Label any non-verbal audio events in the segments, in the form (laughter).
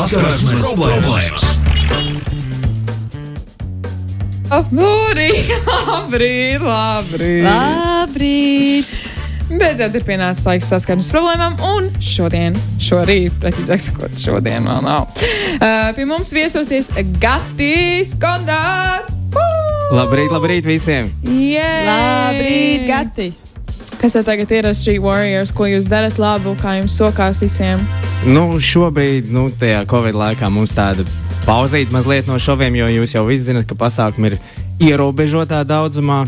Saskarsmes problēmas! Labrīt, labrīt, labrīt. Labrīt! Beidzot ir pienācis laiks saskarsmes problēmām, un šodien, šorīt, precīzāk sakot, šodien vēl nav. Uh, pie mums viesosies Gatis Konrāds. Labrīt, labrīt visiem! Jē! Labrīt, Gati! Kas tagad ir Street Warriors, ko jūs darat labu, kā jums sokās visiem? Nu, šobrīd, nu, tajā Covid laikā mums tāda pauzīt mazliet no šoviem, jo jūs jau visi zinat, ka pasākumi ir ierobežotā daudzumā.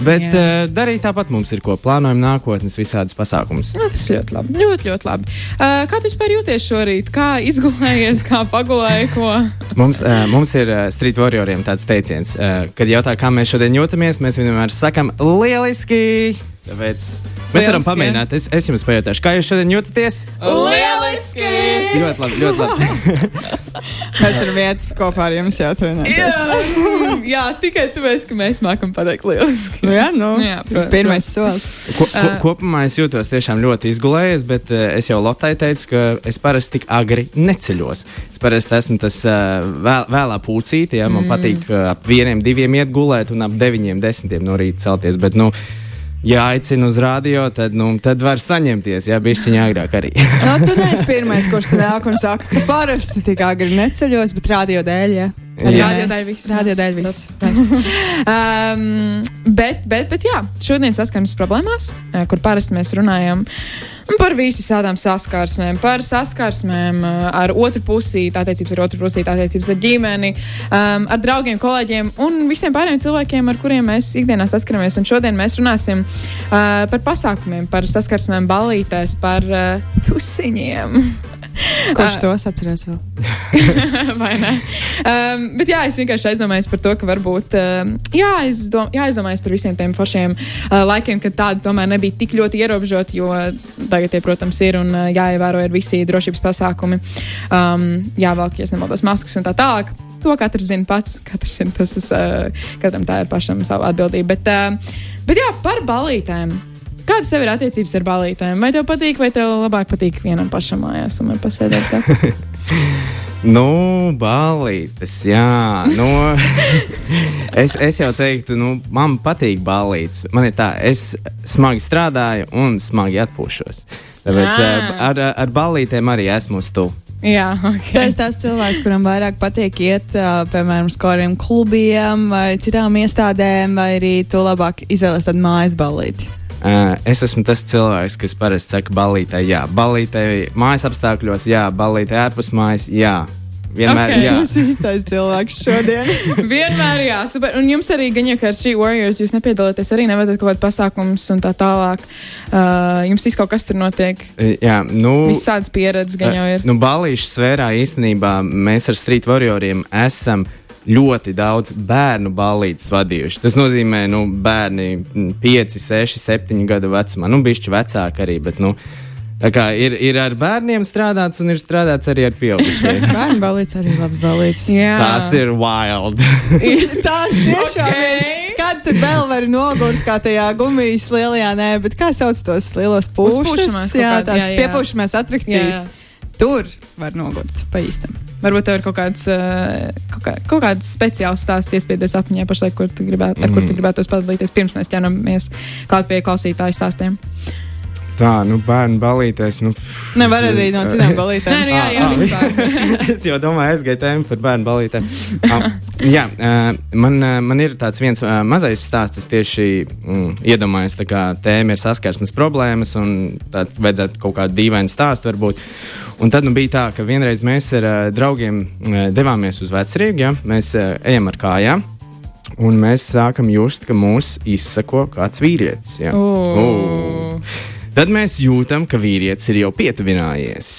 Bet uh, darīt tāpat mums ir ko plānojam nākotnes visādas pasākumus. Nu, tas ļoti labi. Ļoti, ļoti labi. Uh, kā tu vispār jūties šorīt? Kā izgulējies, kā pagulēji? Mums, uh, mums ir uh, Street Warrioriem tāds teiciens, uh, kad jautā, kā mēs šodien jūtamies, mēs vienmēr sakam, lieliski! Tāpēc mēs Lieliski, varam pamēģināt. Es, es jums pajautāšu, kā jūs šodien jūtaties? Lieliski! Ļoti labi, ļoti labi. (laughs) Mēs ar vietu kopā ar jums jau trenējamies. Jā, (laughs) jā, tikai tāpēc, ka mēs mākam pateikt lieliski. Nu, jā, nu, Jā, protams. pirmais solis. Ko, ko, kopumā es jūtos tiešām ļoti izgulējies, bet uh, es jau Lotai teicu, ka es parasti tik agri neceļos. Es parasti esmu tas uh, vēl, vēlā pūcīte, ja man mm. patīk uh, ap vieniem, diviem iet gulēt un ap deviņiem, desmitiem no rīta celties. Bet, nu, Ja aicinu uz rādio, tad, nu, tad var saņemties. Jā, bišķiņā agrāk arī. (laughs) Nu, tu neesi pirmais, kurš te nāk un saka, ka parasti tik agri neceļos, bet rādio dēļ, Rādio mēs. dēļ viss. Um, bet, bet, bet, jā, šodien saskaņas problēmās, eh, kur parasti mēs runājam par visām saskarsmēm, par saskarsmēm eh, ar otru pusi, attiecības ar otru pusi, attiecības ar ģimeni, um, ar draugiem, kolēģiem un visiem pārējiem cilvēkiem, ar kuriem mēs ikdienā saskaramies. Un šodien mēs runāsim uh, par pasākumiem, par saskarsmēm, ballītēs, par uh, tusiņiem. (laughs) Kurš tos atcerās vēl? (laughs) Vai ne? Um, bet jā, es vienkārši aizdomājos par to, ka varbūt um, jāizdom, jāizdomājas par visiem tiem foršiem uh, laikiem, kad tādi tomēr nebija tik ļoti ierobežoti, jo tagad tie, protams, ir un uh, jāievēro ir visi drošības pasākumi. Um, jāvelk, ja nemaldos, maskas un tā tālāk. To katrs zina pats, katrs zina tas, uz, uh, katram tā ir pašam savu atbildību. Bet, uh, bet jā, par balītēm. Kādas tev ir attiecības ar balītēm? Vai tev patīk, vai tev labāk patīk vienam pašam mājās un pasēdēt? (laughs) Nu, balītes, jā. Nu, (laughs) es, es jau teiktu, nu, man patīk balītes. Man ir tā, es smagi strādāju un smagi atpūšos. Tāpēc Ah. eh, ar, ar balītēm arī esmu to. jā, ok. Tu esi tas cilvēks, kuram vairāk patīk iet, ā, piemēram, uz kādiem klubiem vai citām iestādēm, vai arī tu labāk izvēlēsies tādu mājas balīti. Uh, es esmu tas cilvēks, kas parasti saka, balītē, jā, balītē, mājas apstākļos, jā, balītē, ārpus mājas, jā. Vienmēr, Ok. okay. jā. Tas ir īstais cilvēks šodien. (laughs) Vienmēr jā, super. Un jums arī, gan jau kā ar Street Warriors, jūs nepiedalāties arī nevadat kaut kādu pasākumus un tā tālāk. Uh, jums viss kaut kas tur notiek. jā nu, Visādas pieredzes gan jau ir. Nu, balīšu sfērā īstenībā mēs ar Street Warrioriem esam ļoti daudz bērnu balīdzes vadījuši. Tas nozīmē, ka nu, bērni 5, 6, 7 gadu vecumā, nu, bišķi vecāki arī. Bet, nu, Tā kā ir, ir ar bērniem strādāts, un ir strādāts arī ar pieaugušiem. (laughs) Bērnu balīts arī labs balīts. Jā. Tās ir wild. (laughs) Tās tiešām Ok. ir. Kad tu vēl vari nogurt, kā tajā gumijas lielajā, nē, bet kā sauc tos lielos pūšus? Jā, tās jā, jā. piepūšamās atrakcijas. Tur var nogurt pa īstam. Varbūt tev ir kaut kāds, uh, kaut kā, kaut kāds speciāls stāsts iespējas atmiņā pašlaik, kur tu gribētu, ar kur tu gribētos padalīties pirms mēs ķeramies klāt pie klausītāju stāstiem. Tā, nu, bērnu balīties. Nu, Nevar arī no citām (laughs) balītēm. Nē, nu, jā, jā, Ah, ah. vispār. (laughs) es jau domāju, aizgāju tēmu par bērnu balītēm. Ah, jā, eh, man, eh, man ir tāds viens eh, mazais stāsts. Es tieši mm, iedomājos, tā kā tēma ir saskarsmes problēmas, un tad vajadzētu kaut kādu dīvainu stāstu varbūt. Un tad nu, bija tā, ka vienreiz mēs ar uh, draugiem uh, devāmies uz vecrīgu, ja? mēs uh, ejam ar kājām. Un mēs sākam just, ka mūs izsako kāds vīrietis. Ja? Ū. Tad mēs jūtam, ka vīrietis ir jau pietuvinājies.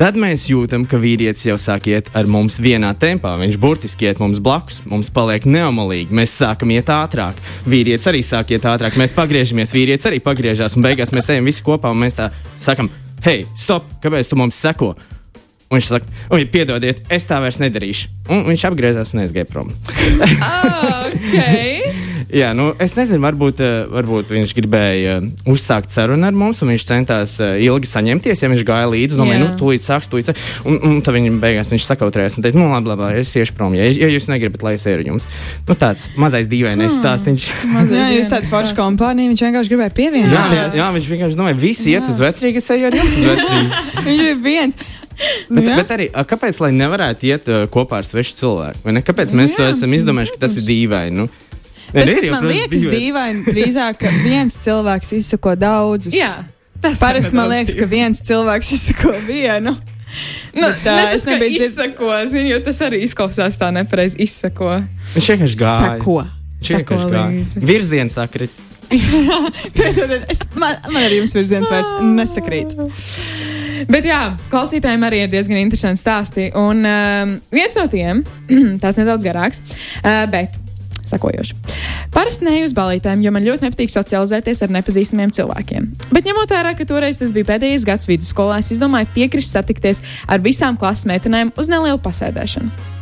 Tad mēs jūtam, ka vīrietis jau sāk iet ar mums vienā tempā. Viņš burtiski iet mums blakus, mums paliek neomalīgi. Mēs sākam iet ātrāk. Vīrietis arī sāk iet ātrāk. Mēs pagriežamies, vīrietis arī pagriežās. Un beigās mēs ejam visi kopā un mēs tā sakam, hei, stop, kāpēc tu mums seko? Un viņš saka, oi, piedodiet, es tā vairs nedarīšu. Un viņš apgriezās un aizgāja prom. (laughs) Ah, ok. Jā, nu, es nezinu, varbūt, eh, varbūt viņš gribēja eh, uzsākt sarunu ar mums, un viņš centās eh, ilgi saņemties. Ja viņš gāja līdzi, domāju, Jā. nu, tūlīt sāks, tūlīt sāks. Un, un tad viņa beigās viņš sakautrējās un teica, nu, labi, labi, es iešu prom. Ja, ja jūs negribat, lai es eju ar jums. Nu, tāds mazais dīvainais stāstīns. (laughs) Mazliet Jā, jūs forša stāsts. kompānija, viņš vienkārši gribēja Jā, pievienoties. jā, viņš vienkārši domāja, visi iet uz vecrīgu, es eju ar jums uz vecrīgu. (laughs) Viņš ir viens. Nu, Bet, jā. bet arī, a, kāpēc lai nevarētu iet uh, kopā ar svešu cilvēku? vai ne? Kāpēc mēs Jā, to esam izdomājuši, ka tas ir dīvaini? Nu, Tas, kas man liekas dīvaini, drīzāk, ka viens cilvēks izsako daudzus. Jā, tas Parasti man liekas, ka viens cilvēks izsako vienu. Nu, Bet, ā, ne es tas, ka nebiju dzird- izsako, zini, jo tas arī izklausās tā nepareizi izsako. Viņš vienkārši gāja. Sako. Viņš vienkārši Sako gāja. Virziens sakrit. (laughs) Es, man, man arī jums virziens vairs nesakrīt. Bet jā, klausītājiem arī ir diezgan interesanti stāsti. Un um, viens no tiem, (clears throat) tās nedaudz garāks, uh, bet sakojoši. Parasti neju uz balītēm, jo man ļoti nepatīk socializēties ar nepazīstamiem cilvēkiem. Bet ņemot vērā, ka toreiz tas bija pēdējais gads vidusskolā, es izdomāju piekrist satikties ar visām klases meitenēm uz nelielu pasēdēšanu.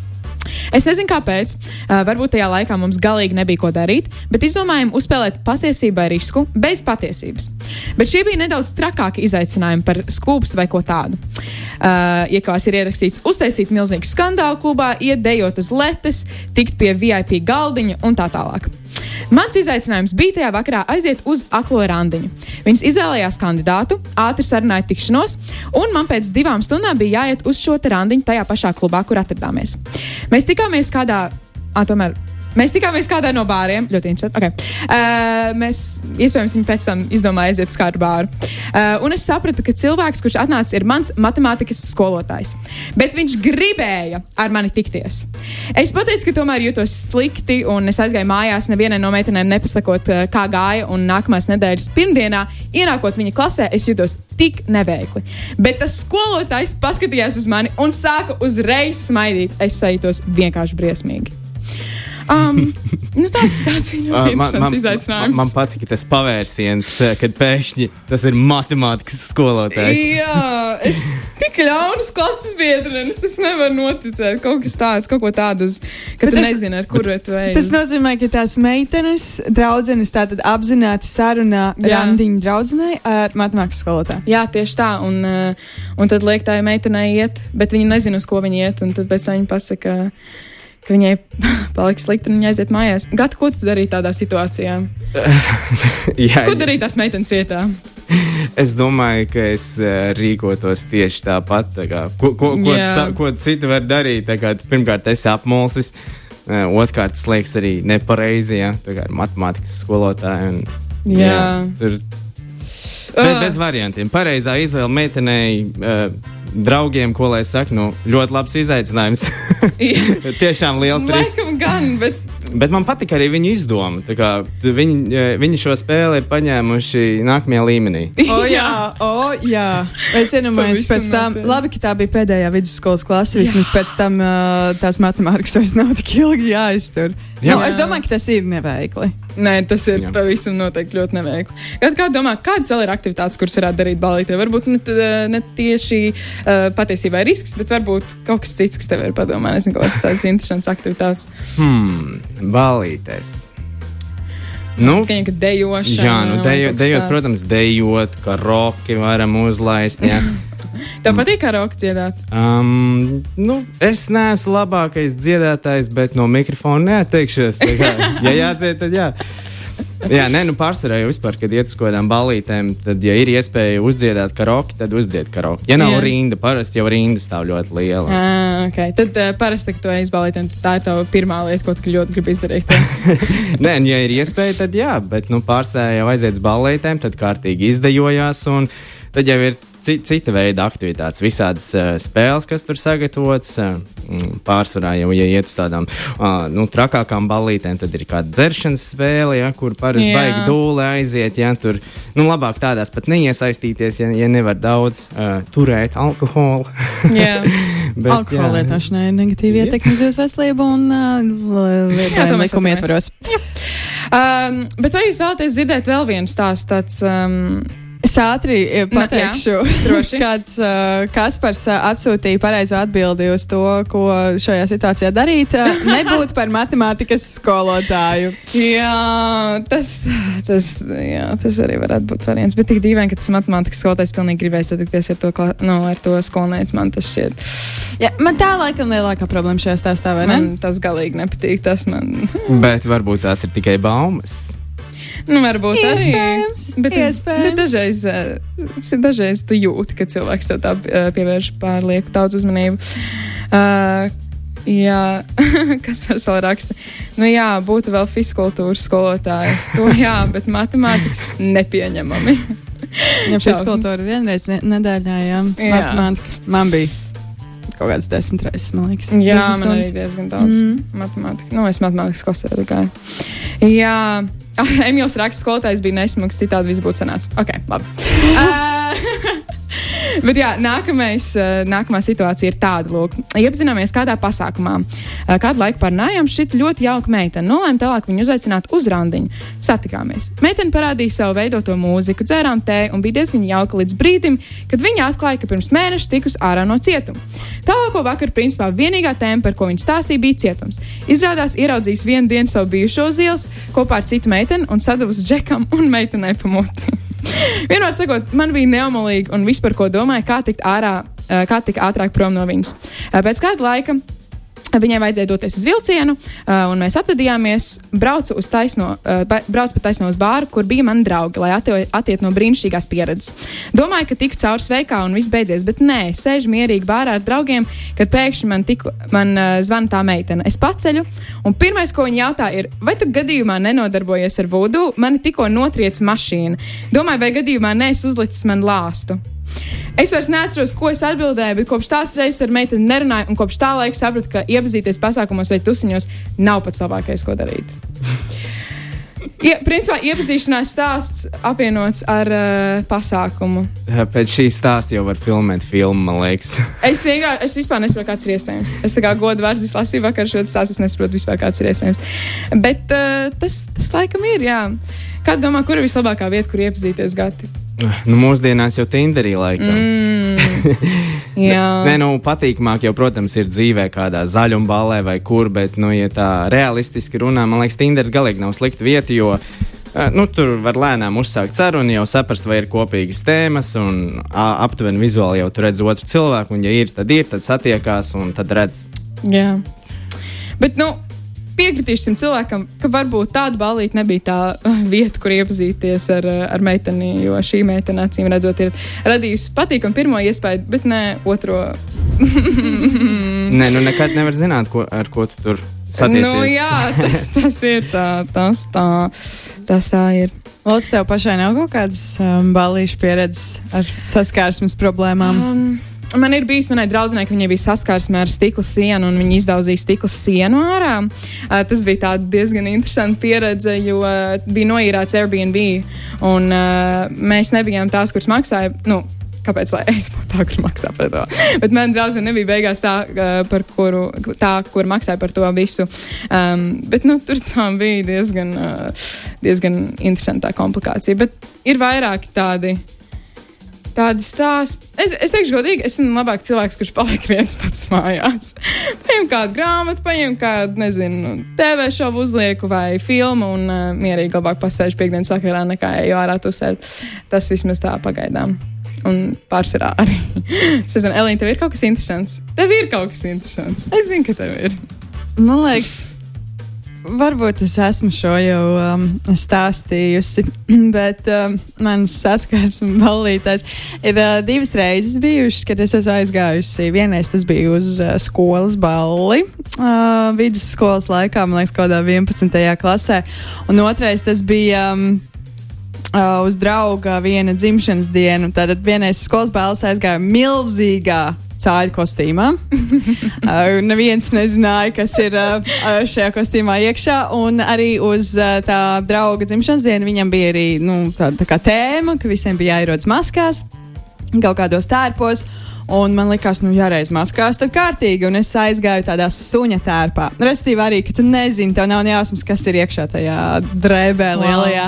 Es nezinu, kāpēc. Uh, varbūt tajā laikā mums galīgi nebija ko darīt, bet izdomājām uzspēlēt patiesībai risku bez patiesības. Bet šie bija nedaudz trakāki izaicinājumi par skūpstu vai ko tādu. Uh, Iekās ir ierakstīts uztaisīt milzīgu skandālu klubā, iet dejot uz letes, tikt pie VIP galdiņa un tā tālāk. Mans izaicinājums bija tajā vakarā aiziet uz aklo randiņu. Viņas izvēlējās kandidātu, ātri sarunāja tikšanos, un man pēc divām stundām bija jāiet uz šo randiņu tajā pašā klubā, kur atradāmies. Mēs tikāmies kādā, ah, tomēr. Mēs tikāmies kādā no bāriem. Ļoti interesanti. Okay. Uh, mēs iespējams viņu pēc tam izdomājām aiziet uz kādu bāru. Uh, un es sapratu, ka cilvēks, kurš atnācis, ir mans matemātikas skolotājs. Bet viņš gribēja ar mani tikties. Es pateicu, ka tomēr jūtos slikti, un es aizgāju mājās, nevienai no meitenēm nepasakot, uh, kā gāja. Un nākamās nedēļas pirmdienā, ienākot viņa klasē, es jutos tik neveikli. Bet tas skolotājs paskatījās uz mani un sāka uzreiz smaidīt. Es sajūtos vienkārši briesmīgi. Um, (laughs) nu tāds, tāds ir ļoti Uh, interesants izaicinājums. man patika tas pavērsiens, eh, kad pēkšņi tas ir matemātikas skolotājs. Jā, es tik ļaunus klases biedrenes, es nevaru noticēt. Kaut kas tāds, kaut ko tādu, uz- ka Bet tu tas- nezini, ar kuru tu ej. Tas nozīmē, ka tās meitenes, draudzenes, tātad apzināti sarunā Jā. randiņu draudzenei ar matemātikas skolotāju. Jā, tieši tā. Un, uh, un tad liek tā meitenei iet, bet viņa nezina, uz ko viņa iet. Un tad pēc tam viņa pasaka, ka viņai (laughs) paliks slikti un viņa aiziet mājās. Gata, ko tu darīji tādā situācijā? (laughs) Jā, Ko darīt tās meitenes vietā? es domāju, ka es eh, rīkotos tieši tāpat. Tā kā, ko, ko, ko, Jā. sa- ko citi var darīt? Kā, pirmkārt, es apmulsis. eh, Otrkārt, tas liekas arī nepareizi. Ja? Tā kā ar matemātikas skolotāju. Un, Jā. tur Be, bez variantiem. Pareizā izvēle meitenei, uh, draugiem, ko lai saka, nu, ļoti labs izaicinājums. (laughs) Tiešām liels risks. Laikam gan, bet Bet man patīk arī viņa izdoma. Viņi, eh, viņi šo spēli ir paņēmuši nākamajā līmenī. (laughs) O, jā, o, jā. Es iedomājos, pēc tam, labi, ka tā bija pēdējā vidusskolas klase. Vismaz pēc tam uh, tās matemātikas vairs nav tik ilgi jāiztur. Jā. Nu, es domāju, ka tas ir neveikli. Nē, tas ir Jā. pavisam noteikti ļoti neveikli. Kad kā domā, kādas vēl ir aktivitātes, kuras varētu darīt balītē? Varbūt ne, t- ne tieši uh, patiesībā risks, bet varbūt kaut kas cits, kas tev ir padomā. Nezinu, kaut kādas tādas interesantas aktivitātes. Hmm, balīties. Nu, ka dejošana. jā, nu, dejo, dejot, protams, dejot, ka roki varam uzlaist. (laughs) (laughs) Tev patīk karaoke dziedāt? Um, nu, es neesmu labākais dziedātājs, bet no mikrofona neatteikšos. Kā, ja jādzied, tad jā. Jā, nē, nu pārsvarā jau vispār, kad iet uz kaut kādām balītēm, tad, ja ir iespēja uzdziedāt karaoke, tad uzdzied karaoke. Ja nav Jā. rinda, parasti jau rinda stāv ļoti liela. Ah, okay. Tad uh, parasti, kad tu ej uz balītēm, tā ir tava pirmā lieta, ko tu ļoti gribi izdarīt. (laughs) Nē, nu, ja ir iespēja, tad jā, bet nu, pārsvarā jau aiziet uz balītēm, tad kārtīgi izdejojās. un Tad jau ir cita veida aktivitātes, visādas uh, spēles, kas tur sagatavotas. Uh, pārsvarā jau, ja iet uz tādām uh, nu, trakākām balītēm, tad ir kāda dzeršanas spēle, ja, kur parasti Jā. baigi dūle aiziet. Ja, tur nu, labāk tādās pat neiesaistīties, ja, ja nevar daudz uh, turēt alkoholu. jā, (laughs) Bet, Alkohola jā. lietošanai ir negatīva ietekme uz jūsu veselību un uh, Jā, to lietojumu likuma ietvaros. Um, bet vai jūs vēlaties dzirdēt vēl vienu stāstu? Tāds, um, Es ātri eh, Na, pateikšu, jā, droši. (laughs) kāds uh, Kaspars uh, atsūtīja pareizo atbildi uz to, ko šajā situācijā darīt. (laughs) Nebūt par matemātikas skolotāju. Jā, tas, tas, jā, tas arī varētu būt variants. Bet tik dīvaini, ka tas matemātikas skolotājs pilnīgi gribēja satikties ar to, kla- nu, ar to skolnieci. Man tas šķiet. Ja, man tā laikam lielākā problēma šajā stāstā, vai ne? Man tas galīgi nepatīk. Tas man, Bet varbūt tās ir tikai baumas. Nu, varbūt arī. Iespējams, Bet, es, iespējams. bet dažreiz, eh, tas ir dažreiz tu jūti, ka cilvēks tev tā eh, pievērš pārlieku daudz uzmanību. Uh, jā, (laughs) kas par savu raksta? Nu, jā, būtu vēl fiskultūras skolotāja. To jā, bet matemātikas nepieņemami. (laughs) Ja fiskultūra vienreiz ne, nedēļā, jā, Jā. matemātika. Man bija kaut kāds desmit reizes, man liekas. Jā, man arī diezgan daudz Mm. matemātikas. Nu, es matemātikas klasē gāju. Jā, (laughs) Emīls raksta, skolotājs bija nesmugs, citādi viss būtu sanācis. Ok, labi. (laughs) Uh, Bet jā, nākamais, eh, nākamā situācija ir tāda, lūk, iepazināmies kādā pasākumā. Eh, Kādu laiku parunājām, šī ļoti jauka meitene. Nolēma tālāk viņu uzaicināt uz randiņu. Satikāmies. Meitene parādīja savu veidoto mūziku, dzērām tēju un bija diezgan jauka līdz brīdim, kad viņa atklāja, ka pirms mēneša tikus ārā no cietuma. Tālāko vakaru, principā, vienīgā tēma, par ko viņa stāstīja, bija cietums. Izrādās, ieraudzījis vienu dienu savu bijušo zils kopā ar citu meiteni un sadavusi džekam un meitenei pamoti. (laughs) (laughs) Vienmēr sakot, man bija neomalīgi un vispār ko domāju, kā tikt ārā, kā tikt ātrāk prom no viņas. Pēc kāda laika. Viņai vajadzēja doties uz vilcienu, un mēs atvadījāmies. Braucu, taisno, braucu pa taisno uz bāru, kur bija mani draugi, lai attie- attiet no brīnišķīgās pieredzes. Domāju, ka tiku cauri sveikā un viss beidzies, bet nē, sēžu mierīgi bārā ar draugiem, kad pēkšņi man, tiku, man zvana tā meitene. Es paceļu, un pirmais, ko viņa jautā, ir, vai tu gadījumā nenodarbojies ar vudu? Mani tikko notriec mašīna. Domāju, vai gadījumā neesi uzlicis man lāstu. Es vairs neatceros, ko es atbildēju, bet kopš tās reizes ar meiteni nerunāju, un kopš tā laika sapratu, ka iepazīties pasākumos vai tusiņos nav pats labākais, ko darīt. (laughs) Ja, principā iepazīšanās stāsts apvienots ar uh, pasākumu. Pēc šīs stāsta jau var filmēt filmu, man liekas. (laughs) Es vienkārši, es vispār nesaprotu, kāds ir iespējams. Es tā kā godu vārdu lasīju vakar šo stāstu, es nesaprotu vispār, kāds ir iespējams. Bet uh, tas, tas laikam ir, jā. Kā tu domā, kur ir vislabākā vieta, kur iepazīties gati? Nu, mūsdienās jau Tinderī laikam. Mm. (laughs) Nē, nu, patīkamāk jau, protams, ir dzīvē kādā zaļumballē vai kur, bet, nu, ja tā realistiski runā, man liekas, Tinders galīgi nav slikta vieta, jo eh, nu, tur var lēnām uzsākt sarunu, jau saprast, vai ir kopīgas tēmas, un aptuveni vizuāli jau tur redz otru cilvēku, un, ja ir, tad ir, tad satiekās, un tad redz. Jā. Bet, nu, piekritīšu šim cilvēkam, ka varbūt tāda balīta nebija tā (laughs) vieta, kur iepazīties ar, ar meiteni, jo šī meitene, acīm redzot, ir radījusi patīkamu pirmo iespēju, bet ne otro. (laughs) Nē, nu, nekad nevar zināt, ko, ar ko tu tur satiecies. Nu, jā, (laughs) tas, tas ir tā, tas tā, tas tā ir. Lūdzu, tev pašai nav kaut kādas um, balīšu pieredzes ar saskārsmes problēmām. Um, Man ir bijis, manai draudzenei, ka viņai bija saskarsme ar stikla sienu, un viņa izdauzīja stikla sienu ārā. Uh, tas bija diezgan interesanta pieredze, jo uh, bija noīrēts Airbnb, un uh, mēs nebijām tās, kuras maksāja. Nu, Kāpēc lai es būtu tā, kur maksā par to? Bet man draudzene nebija beigās tā, uh, par kuru, tā kur maksāja par to visu. Um, bet nu, tur tā bija diezgan, uh, diezgan interesanta komplikācija. Bet ir vairāki tādi tādi stāsti. Es, es teikšu, godīgi, es esmu labāk cilvēks, kurš paliek viens pats mājās. (laughs) paņem kādu grāmatu, paņem kādu, nezinu, TV šovu uzlieku vai filmu un uh, mierīgi labāk pasēžu piekdienas vakarā nekā eju ārā tusēt. Tas vismaz tā pagaidām. Un pārsvarā (laughs) arī. es nezinu, Elīna, tev ir kaut kas interesants. Tev ir kaut kas interesants. Es zinu, ka tev ir. Man liekas, varbūt es esmu šo jau um, stāstījusi, (clears throat) bet um, manas saskarsmes ballītājs ir uh, divas reizes bijušas, kad es esmu aizgājusi. Vienreiz tas bija uz uh, skolas balli, uh, vidusskolas laikā, man liekas, kaut kādā 11. klasē, un otrais tas bija. Um, Uh, uz drauga viena dzimšanas dienu. Tātad vienais skolas bērns aizgāja milzīgā cāļu kostīmā. (laughs) uh, neviens nezināja, kas ir uh, šajā kostīmā iekšā. Un arī uz uh, tā drauga dzimšanas dienu viņam bija arī nu, tā kā tēma, ka visiem bija jāierodas maskās kaut kādos tērpos. Un man likās, nu, jāreiz maskās, tad kārtīgi. Un es aizgāju tādā suņa tērpā. Restīvi arī, ka tu nezini, tev nav jāsmas, kas ir iekšā tajā drēbē Wow. lielajā.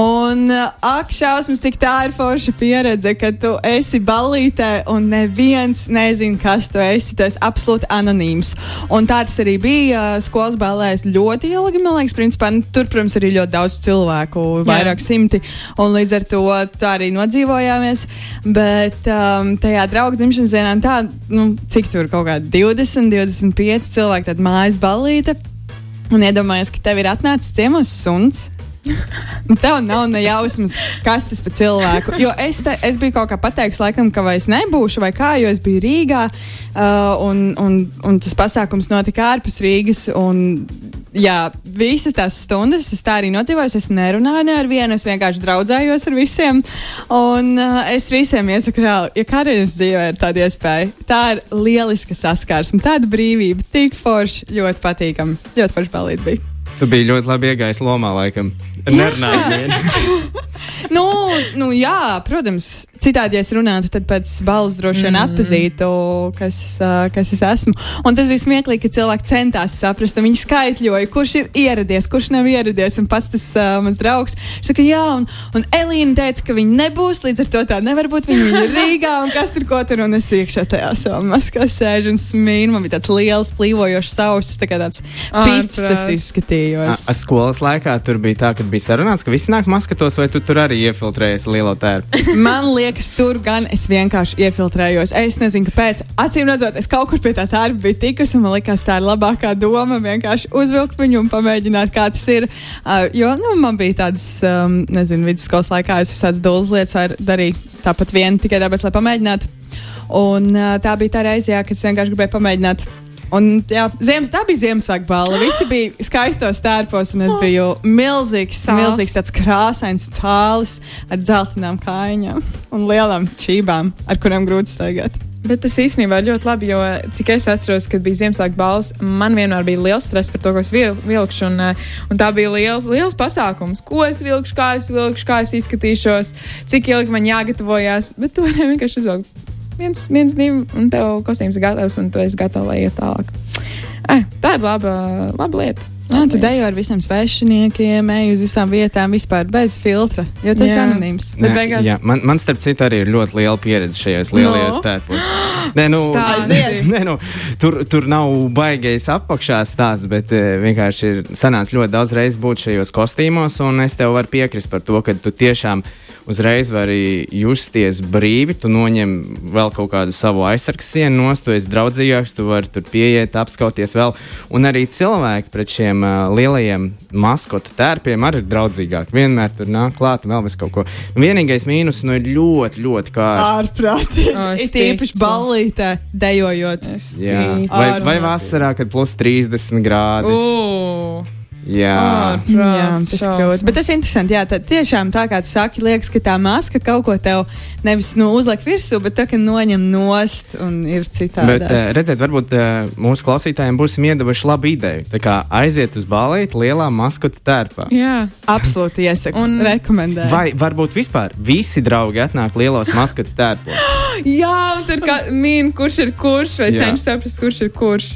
Un uh, ak, šausmas, cik tā ir forša pieredze, ka tu esi ballītē un neviens nezina, kas tu esi. Tu esi absolūti anonīms. Un tā tas arī bija uh, skolas ballēs ļoti ilgi, man liekas, principā. Nu, tur, protams, arī ļoti daudz cilvēku, vairāk simti. Un līdz ar to tā arī nodzīvojāmies. Bet um, tajā draugu dzimšanas dienā, tā, nu, cik tur kaut kādi 20, 25 cilvēki, tad mājas ballīte. Un iedomājos, ka tev ir atnācis ciemos suns. Tev nav ne jausmas, kas tas par cilvēku. Jo es, te, es biju kaut kā pateicis, laikam, ka vai es nebūšu, vai kā, jo es biju Rīgā. Uh, un, un, un tas pasākums notika ārpus Rīgas. Un, jā, visas tās stundas es tā arī nodzīvoju. Es nerunāju ne ar vienu, es vienkārši draudzējos ar visiem. Un uh, es visiem iesaku, reāli, ja kādreiz dzīvē ir tāda iespēja, tā ir lieliska saskarsme, tāda brīvība, tik forša, ļoti patīkama. Ļoti forša balīti bija. Tu biji ļoti labi iegājis lomā, laikam. Nerunājot (laughs) nu, nu, jā, protams, citādi, ja es runātu, tad pēc balss droši vien atpazītu, kas, kas es esmu. Un tas bija smieklīgi, ka cilvēki centās saprast, un viņi skaitļoja, kurš ir ieradies, kurš nav ieradies. Un pats tas uh, mans draugs saka, jā, un, un Elīna teica, ka viņi nebūs, līdz ar to tā nevar būt. Viņi, viņi ir Rīgā, un kas tur ko tur, un es iekšā tajā savā maskā sēžu un smīnu. Man bija tāds liels, plīvojošs sausis, tā kā tāds pifs es Ārprāts. A, izskatījos. a skolas laikā tur bija tā, ka bija sarunāts, ka visi nāk maskatos, vai tu tur arī iefiltrējies lielo tērpu. (laughs) Man liekas, tur gan es vienkārši iefiltrējos. Es nezinu, kāpēc. Acīm redzot, es kaut kur pie tā tā biju tikusi, un man liekas, tā ir labākā doma vienkārši uzvilkt viņu un pamēģināt, kā tas ir. Uh, jo nu, man bija tādas, um, nezinu, vidusskolas laikā es visādas dūles lietas darīt tāpat vien tikai tāpēc, lai pamēģinātu. Un uh, tā bija tā reize, jā, kad es vienkārši gribēju pamēģināt. Un, jā, ziemas, bija Ziemassvētku balva. Visi bija skaistos tērpos, un es biju milzīgs, Cāls. milzīgs tāds krāsains cālis ar dzeltenām kājām un lielām čībām, ar kurām grūti staigāt. Bet tas īstenībā ir ļoti labi, jo cik es atceros, kad bija Ziemassvētku balss, man vienmēr bija liels stress par to, ko es vil- vilkšu. Un, eh, un tā bija liels, liels pasākums, ko es vilkšu, kā es vilkšu, kā es izskatīšos, cik ilgi man jāgatavojas. Bet tu vari vienkārši uzvilkt viens, viens divi, un tev kostīms ir gatavs, un tu esi gatavs, lai iet tālāk. Eh, tā ir laba, laba lieta. Jā, tu dejo ar visiem svešiniekiem, ej uz visām vietām, vispār bez filtra, jo tas ir anonīms. Nē, beigās- jā, man, man, starp citu, arī ir ļoti liela pieredze šajos lielajos No. tērpos. Nē, nu, (laughs) nē, nu, tur, tur nav baigais apakšā stāsts, bet e, vienkārši ir sanācis ļoti daudz reizes būt šajos kostīmos, un es tev varu piekrist par to, ka tu tiešām uzreiz vari justies brīvi. Tu noņem vēl kaut kādu savu aizsargu sienu nost, tu esi draudzīgāks, tu vari tur pieiet, apskauties vēl. Un arī cilvēki pret šiem uh, lielajiem maskotu tērpiem arī ir draudzīgāki. Vienmēr tur nāk klāt vēl bez kaut ko. Vienīgais mīnus nu, ir ļoti, ļoti kārtas. Ārprātīgi. Es ticu. ballītē, dejojot. Vai, vai vasarā, kad plus 30 grādi? Ū, Jā, ārprāts, Jā, tas ir grūti. Bet tas ir interesanti. Jā, tad tiešām tā kā tu saki, liekas, ka tā maska kaut ko tev nevis nu, uzliek virsū, bet tā kā noņem nost un ir citādi. Bet, uh, redziet, varbūt uh, mūsu klausītājiem būsim iedavuši labu ideju. Tā kā aiziet uz balīti lielā maskota tērpā. Jā, Absolūti iesaku un rekomendēju. Vai varbūt vispār visi draugi atnāk lielos maskota tērpos? (gasps) (gasps) jā un tur kā min, kurš ir kurš, vai Jā. cenšas saprast, kurš ir kurš.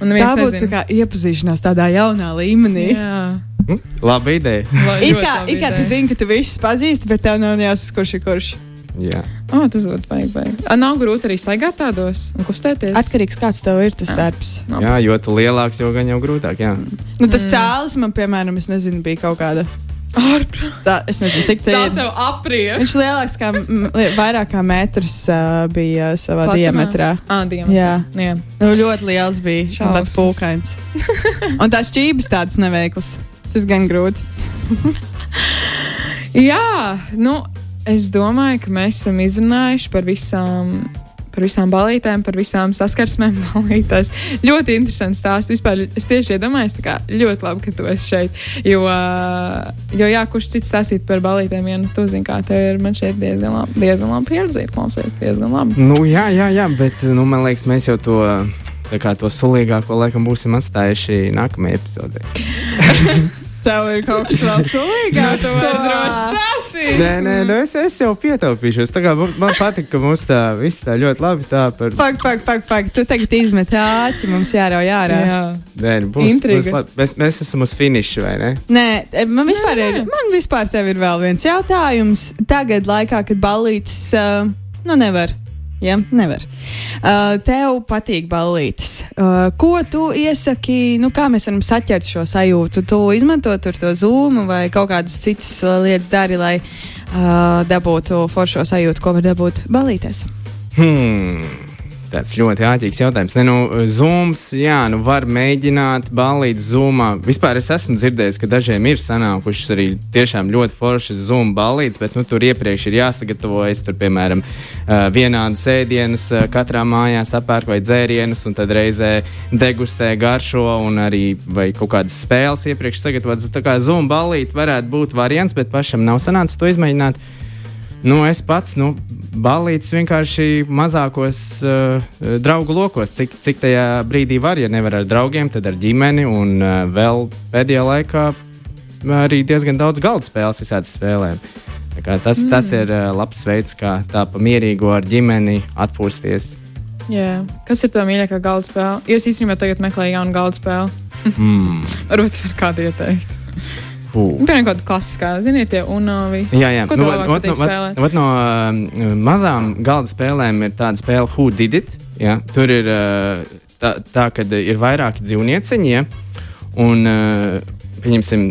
Un tā būtu tā nezina. kā iepazīšanās tādā jaunā līmenī. Jā, Hm? Laba ideja. (laughs) La- It kā, it kā tu zini, ka tu visus pazīsti, bet tev nav jāsaka, kurš ir kurš. Jā. O, tas būtu baigi, baigi. A, Nav grūti arī staigāt tādos un kustēties. Atkarīgs kāds tev ir tas darbs. Nav. jā, jo tu lielāks, jo gan jau grūtāk. Jā. Nu, tas cēlis man, piemēram, es nezinu, bija kaut kāda. Ārprāts. Tā, es nezinu, cik tas ir. tev apriek. Viņš lielāks kā li- vairāk kā metrs uh, bija savā Platumā? diametrā. Ā, diametrā. Jā. Jā. Nu, ļoti liels bija. Un tāds Šausmas. pūkains. Un tās čības tādas neveiklas. Tas gan grūti. (laughs) Jā, nu, es domāju, ka mēs esam izrunājuši par visām. Par visām balītēm, par visām saskarsmēm, (laughs) balītēs. Ļoti interesants stāsts. Vispār es tieši iedomājos, ka ļoti labi, ka tu esi šeit. Jo, jo jā, kurš cits stāstīt par balītēm, ja nu, tu zini, kā tev ir. Man šeit diezgan labi, diezgan labi pieredze, klausies, diezgan labi. Nu, jā, jā, jā, bet nu, man liekas, mēs jau to, tā kā, to sulīgāko laikam būsim atstājuši nākamajā epizodē. (laughs) tev ir kaut kas vēl sulīgāks. Vari droši stāstīt. Nē, nē, nu es, es jau pietaupīšos. Tā kā man patīk, ka mums tā viss tā ļoti labi tā par. Pak, pak, pak, pak. Tu tagad izmet āķi, mums jārauj ārā. Jā. Nē, nu, būs, Intriga. būs labi. mēs, mēs esam uz finiša, vai ne? Nē, e, man vispār, Nē, ir, nē. man vispār tev ir vēl viens jautājums. Tagad, laikā, kad balīts, uh, nu nevar. Ja, nevar. Uh, tev patīk balītis. Uh, ko tu iesaki, nu, kā mēs varam saķert šo sajūtu? Tu izmanto tur to zūmu vai kaut kādas citas uh, lietas dari, lai uh, dabūtu foršo sajūtu, ko var dabūt balīties. Hmm. Tāds ļoti ātrīgs jautājums. Ne, nu, zooms, jā, nu var mēģināt balīt zoomā. Vispār es esmu dzirdējis, ka dažiem ir sanākušas arī tiešām ļoti foršas zoom balītas, bet nu, tur iepriekš ir jāsagatavojas. Tur, piemēram, uh, vienādus ēdienus uh, katrā mājā sapērk vai dzērienus, un tad reizē degustē garšo, un arī kaut kādas spēles iepriekš sagatavotas. Tā kā zoom balīt varētu būt variants, bet pašam nav sanācis to izmēģināt. Nu, es pats, nu, balīts vienkārši mazākos uh, draugu lokos, cik, cik tajā brīdī var. Ja nevar ar draugiem, tad ar ģimeni. Un uh, vēl pēdējā laikā arī diezgan daudz galda spēles, visādas spēlēm. Tas, mm. tas ir uh, labs veids, kā tā pa mierīgo ar ģimeni atpūsties. Jā. Kas ir tā mīļākā galda spēle? Jūs īstenībā tagad meklējat jaunu galda spēli. Mm. (laughs) Varbūt var kādu ieteikt. Huh. Piemēram, kāda klasiskā, ziniet, tie un uh, viss. Jā, jā. Ko Nu, vat- vat vat- spēlēt? vat no uh, mazām galda spēlēm ir tāda spēle, Who Did It? Ja? Tur ir uh, tā, tā ka ir vairāki dzīvnieciņi, ja? un uh, pieņemsim.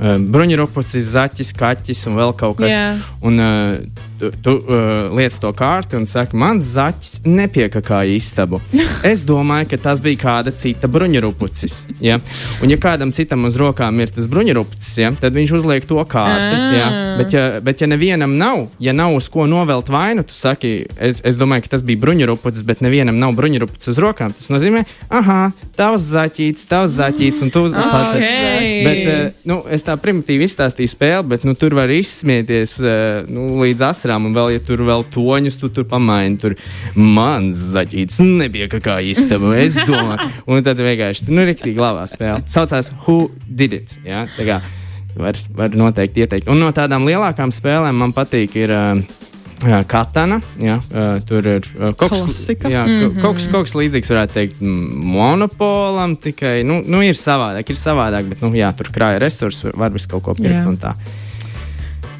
Uh, Bruņurupucis, zaķis, kaķis un vēl kaut kas. Jā. Un uh, tu, tu uh, liec to kārtu un saki, mans zaķis nepiekakāja istabu. (laughs) Es domāju, ka tas bija kāda cita bruņurupucis. Ja? Un, ja kādam citam uz rokām ir tas bruņurupucis, ja? tad viņš uzliek to kārtu. Ja? Ah. Bet, ja, bet, ja nevienam nav, ja nav uz ko novelt vainu, tu saki, es, es domāju, ka tas bija bruņurupucis, bet nevienam nav bruņurupucis uz rokām. Tas nozīmē, ah, tavs zaķītis, tavs zaķītis, un tu pats esi. Bet, uh, nu, es tā primitīvi izstāstīju spēli, bet nu, tur var izsmieties uh, nu, līdz asarām. Un vēl, ja tur vēl toņus, tu tur pamaini. Tur mans zaķītis nebija kā, istaba. Es domāju, un tad vienkārši nu, rīktīgi labā spēle. Saucās Who Did It? Ja? Var, var noteikti ieteikt. Un no tādām lielākām spēlēm man patīk ir uh, katana. Ja? Uh, tur ir kaut, kas, jā, mm -hmm. kaut, kas, kaut kas līdzīgs, varētu teikt, mm, monopolam. Tikai nu, nu, ir savādāk, ir savādāk, bet nu, jā, tur krāja resursus, var, visu kaut ko pirkt. Jā. un tā.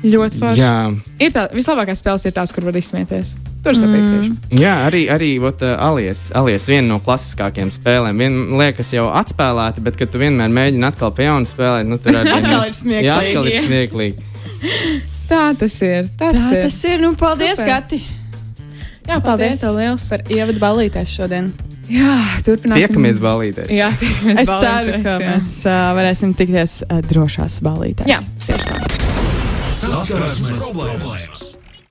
Ļoti forši. Jā, Ir tā, vislabākās spēles ir tās, kur var izsmieties. Tur es piekrītu. jā arī, arī ot, uh, alies, alies viena no klasiskākajām spēlēm. Vien liekas jau atspēlēta, bet, kad tu vienmēr mēģini atkal pie jauna spēlēt, nu, tur (laughs) arī Atkal ir smieklīgi. Jā, atkal ir smieklīgi. (laughs) Tā tas ir. Tā Tā tas ir. tas ir. Nu, paldies, Super. Gati! Jā, paldies, tev liels. par ievadu balīties šodien. Jā, turpināsim. Tiekamies balīties. Jā, tiekamies Es balīties, ceru, ka jā. mēs uh, varēsim tikties uh, drošās balītēs. Jā, tieši tā. Saskarsmes problēmas.